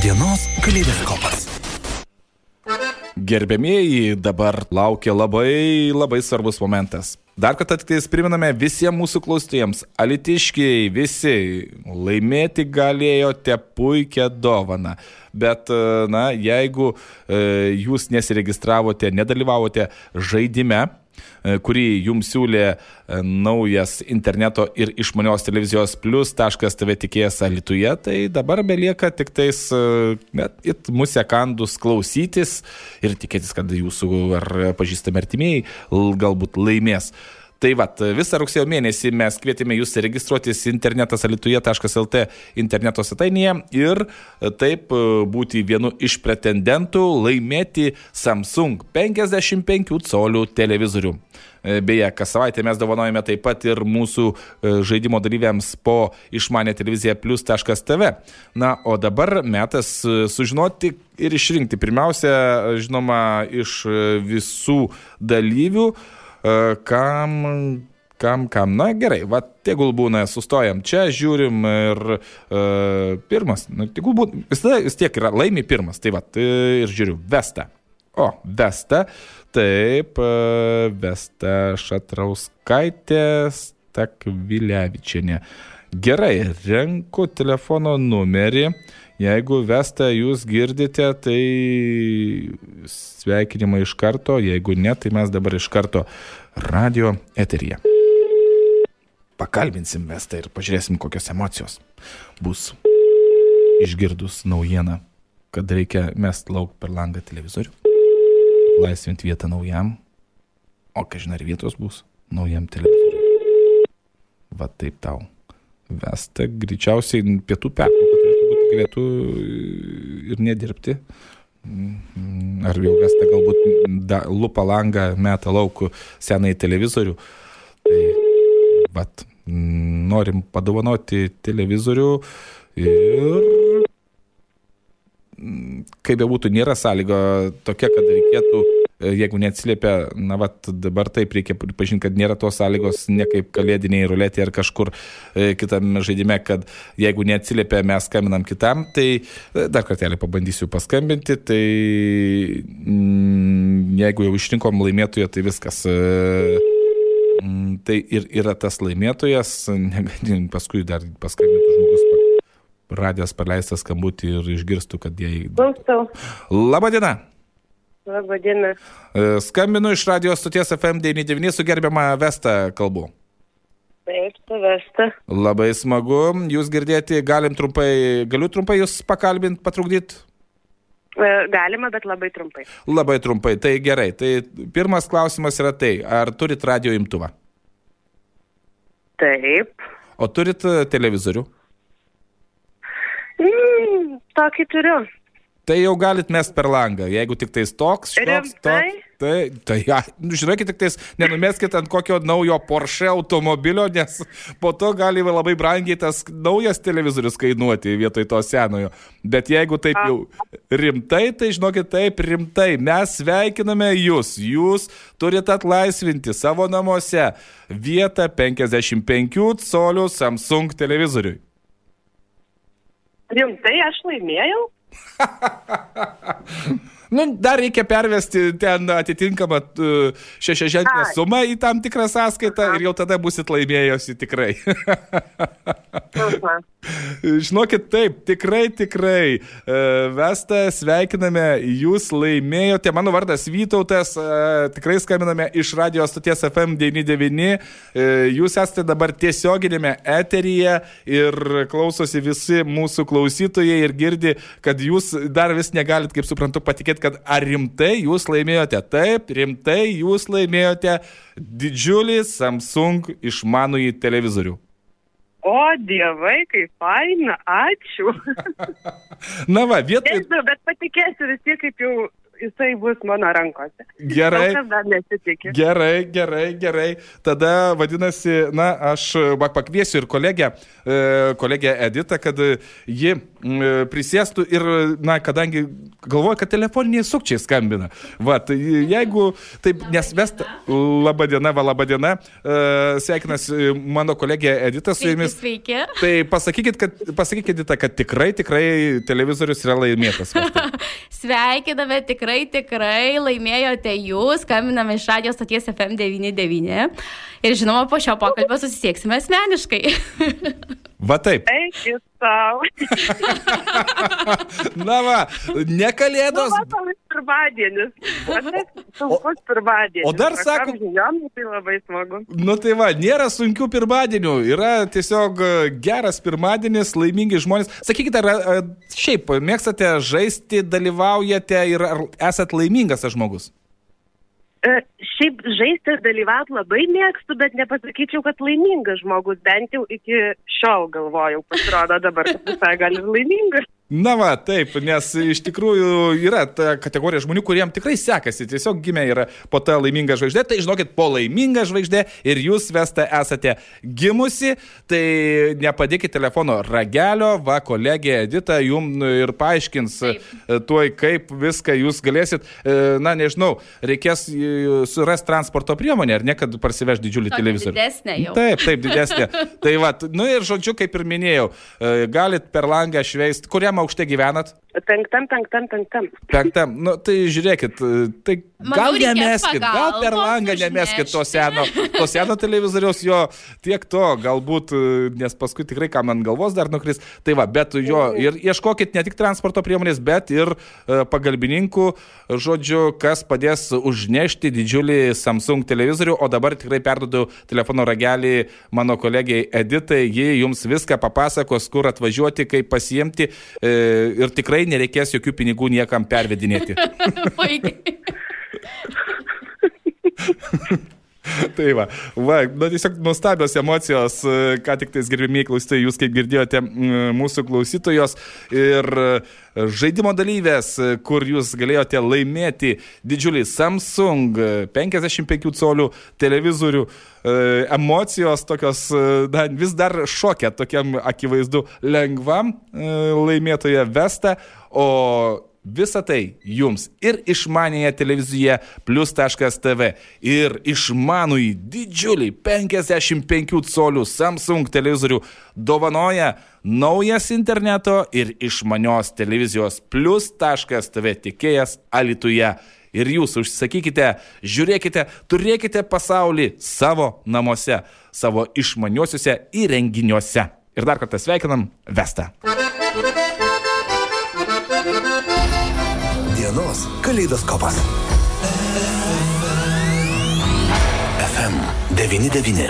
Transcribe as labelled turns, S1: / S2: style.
S1: Dienos kaleidoskopas.
S2: Gerbėmieji, dabar laukia labai labai svarbus momentas. Dar kartą tik tais priminame visiems mūsų klausytojams, alitiškiai visi laimėti galėjote puikią dovaną. Bet, na, jeigu e, jūs nesiregistravote, nedalyvavote žaidime, E, kurį jums siūlė e, naujas interneto ir išmanios televizijos plus.tv tikėjas Alituje, tai dabar belieka tik tais net it mūsų kandus klausytis ir tikėtis, kad jūsų ar pažįstami artimieji galbūt laimės. Tai va, visą rugsėjo mėnesį mes kvietėme jūs registruotis internetas alituje.lt interneto svetainėje ir taip būti vienu iš pretendentų laimėti Samsung 55 colių televizorių. Beje, kas savaitę mes dovanojame taip pat ir mūsų e, žaidimo dalyviams po išmanę televiziją plus.tv. Na, o dabar metas e, sužinoti ir išrinkti. Pirmiausia, žinoma, iš e, visų dalyvių E, kam, kam, kam, na gerai, va, tegul būna, sustojam čia, žiūrim ir uh, pirmas, nu, tegul būna, vis, vis tiek yra laimi pirmas, tai va, ir žiūriu, Vesta. O, Vesta, taip, uh, Vesta Šatrauskaitė, Stakvilevičianė. Gerai, renku telefono numerį. Jeigu Vesta jūs girdite, tai sveikinimai iš karto, jeigu ne, tai mes dabar iš karto radio eteryje. Pakalbinsim Vestą ir pažiūrėsim, kokios emocijos bus išgirdus naujieną, kad reikia mest lauk per langą televizorių, laisvinti vietą naujam, o ką žinai, ar vietos bus naujam televizoriui. Va taip tau. Vesta greičiausiai pietų pertrauką galėtų ir nedirbti. Ar jau vesta galbūt da, lupa langą, meta laukų senai televizorių. Tai, bet norim padovanoti televizorių ir kaip be būtų, nėra sąlyga tokia, kad reikėtų E, jeigu neatsiliepia, na, va, dabar taip reikia pripažinti, kad nėra tos sąlygos, ne kaip kalėdiniai ruletė ar kažkur e, kitam žaidime, kad jeigu neatsiliepia, mes skambinam kitam, tai e, dar kartelį pabandysiu paskambinti, tai mm, jeigu jau išrinkom laimėtoją, tai viskas. Mm, tai ir yra tas laimėtojas, paskui dar paskambintų žmogus, radęs paleistą skambutį ir išgirstų, kad jie...
S3: Klausau.
S2: Labadiena.
S3: Labadiena.
S2: E, skambinu iš radijos stoties FM99 su gerbiama Vesta kalbu.
S3: Taip, tu Vesta.
S2: Labai smagu, jūs girdėti, galim trumpai, galiu trumpai jūs pakalbinti, patrukdyti?
S3: E, galima, bet labai trumpai.
S2: Labai trumpai, tai gerai. Tai pirmas klausimas yra tai, ar turit radio imtuvą?
S3: Taip.
S2: O turit televizorių?
S3: Mm, tokį turiu.
S2: Tai jau galit mest per langą, jeigu tik tais toks, šioks, toks. Tai, tai ja, nu, žinokit, tik tais nenumeskit ant kokio naujo Porsche automobilio, nes po to gali labai brangiai tas naujas televizorius kainuoti vietoj to senojo. Bet jeigu taip jau rimtai, tai žinokit, taip rimtai, mes sveikiname jūs. Jūs turite atlaisvinti savo namuose vietą 55 colių Samsung televizoriui.
S3: Rimtai aš laimėjau?
S2: nu, dar reikia pervesti ten atitinkamą šešiaženklę sumą į tam tikrą sąskaitą ir jau tada busit laimėjosi tikrai. Žinokit, taip, tikrai, tikrai. E, Vesta, sveikiname, jūs laimėjote. Mano vardas Vytautas, e, tikrai skambiname iš radio stoties FM99. E, jūs esate dabar tiesioginėme eteryje ir klausosi visi mūsų klausytojai ir girdi, kad jūs dar vis negalit, kaip suprantu, patikėti, kad ar rimtai jūs laimėjote. Taip, rimtai jūs laimėjote didžiulį Samsung išmanųjį televizorių.
S3: O, dievai, kaip faina, ačiū.
S2: Na va, vietoj.
S3: Nežinau, bet patikėsiu vis tiek, kaip jau jisai bus mano rankose.
S2: Gerai. Gerai, gerai, gerai. Tada vadinasi, na, aš pakviesiu ir kolegę, e, kolegę Editą, kad ji prisėstų ir, na, kadangi galvoju, kad telefoniniai sukčiai skambina. Va, tai jeigu taip, nes mes, laba diena, va, laba diena, e, sveikinasi mano kolegė Edita su jumis.
S4: Sveiki.
S2: Tai pasakykit, kad, pasakykit, Edita, kad tikrai, tikrai televizorius yra laimėtas.
S4: Sveikiname, tikrai, tikrai laimėjote jūs, skambiname iš radio stoties FM99 ir žinoma, po šio pokalbio susisieksime asmeniškai.
S2: Va taip.
S3: Eik į savo.
S2: Na va, ne
S3: Nu,
S2: kalėdos.
S3: va, pirmadienis. Va, taip, Sunkus pirmadienis.
S2: o dar sako-
S3: žiniom, Tai labai smagu.
S2: Nu tai va, nėra sunkių pirmadienių, yra tiesiog e, geras pirmadienis, laimingi žmonės. Sakykite, ar e, šiaip mėgstate žaisti, dalyvaujate ir esat laimingas žmogus?
S3: E, Šiaip žaisti ir dalyvauti labai mėgstu, bet nepasakyčiau, kad laimingas žmogus. Bent jau iki šiol galvojau, pasirodo dabar, visai gal ir laimingas.
S2: Na va, taip, nes iš tikrųjų yra ta kategorija žmonių, kuriems tikrai sekasi, tiesiog gimė yra po tą laimingą žvaigždę, tai žinokit, po laimingą žvaigždę ir jūs vesta esate gimusi, tai nepadėkite telefono ragelio, va, kolegė Edita jums ir paaiškins
S4: Taip.
S2: tuoj, kaip viską jūs galėsit, e, na nežinau, reikės e, surasti transporto priemonę, ar ne, kad parsiveš didžiulį
S4: Tokią
S2: televizorių.
S4: didesnę jau.
S2: Taip, taip, didesnė. tai va, nu ir žodžiu, kaip ir minėjau, e, galit per langą šveisti, kuriam aukšte gyvenat?
S3: Penktam, penktam, penktam.
S2: Penktam, nu tai žiūrėkit, e, tai
S4: Manau,
S2: gal nemeskit, gal per langą nemeskit to seno, to seno televizoriaus, jo tiek to, galbūt, e, nes paskui tikrai kam ant galvos dar nukris. Tai va, bet jo ir ieškokit ne tik transporto priemonės, bet ir e, pagalbininkų, žodžiu, kas padės užnešti didžiulį Samsung televizorių, o dabar tikrai perdodu telefono ragelį mano kolegiai Editai, ji jums viską papasakos, kur atvažiuoti, kaip pasiemti e, ir tikrai nereikės jokių pinigų niekam pervedinėti.
S4: Puikiai.
S2: tai va, va nu, tiesiog nuostabios emocijos, e, ką tik tais gerbimiai klausytojai, jūs kaip girdėjote mūsų klausytojos ir e, žaidimo dalyvės, e, kur jūs galėjote laimėti didžiulį Samsung e, 55 colių televizorių. Emocijos tokios na, vis dar šokia tokiam akivaizdu lengvam laimėtoje Vesta, o Visą tai jums ir išmanėje televizijoje plus.tv ir išmanųjį didžiulį 55 colių Samsung televizorių dovanoja naujas interneto ir išmanios televizijos plus.tv tikėjas Alituje. Ir jūs užsakykite, žiūrėkite, turėkite pasaulį savo namuose, savo išmaniuosiuose įrenginiuose. Ir dar kartą sveikinam Vestą.
S1: Dienos kaleidoskopas. FM 99.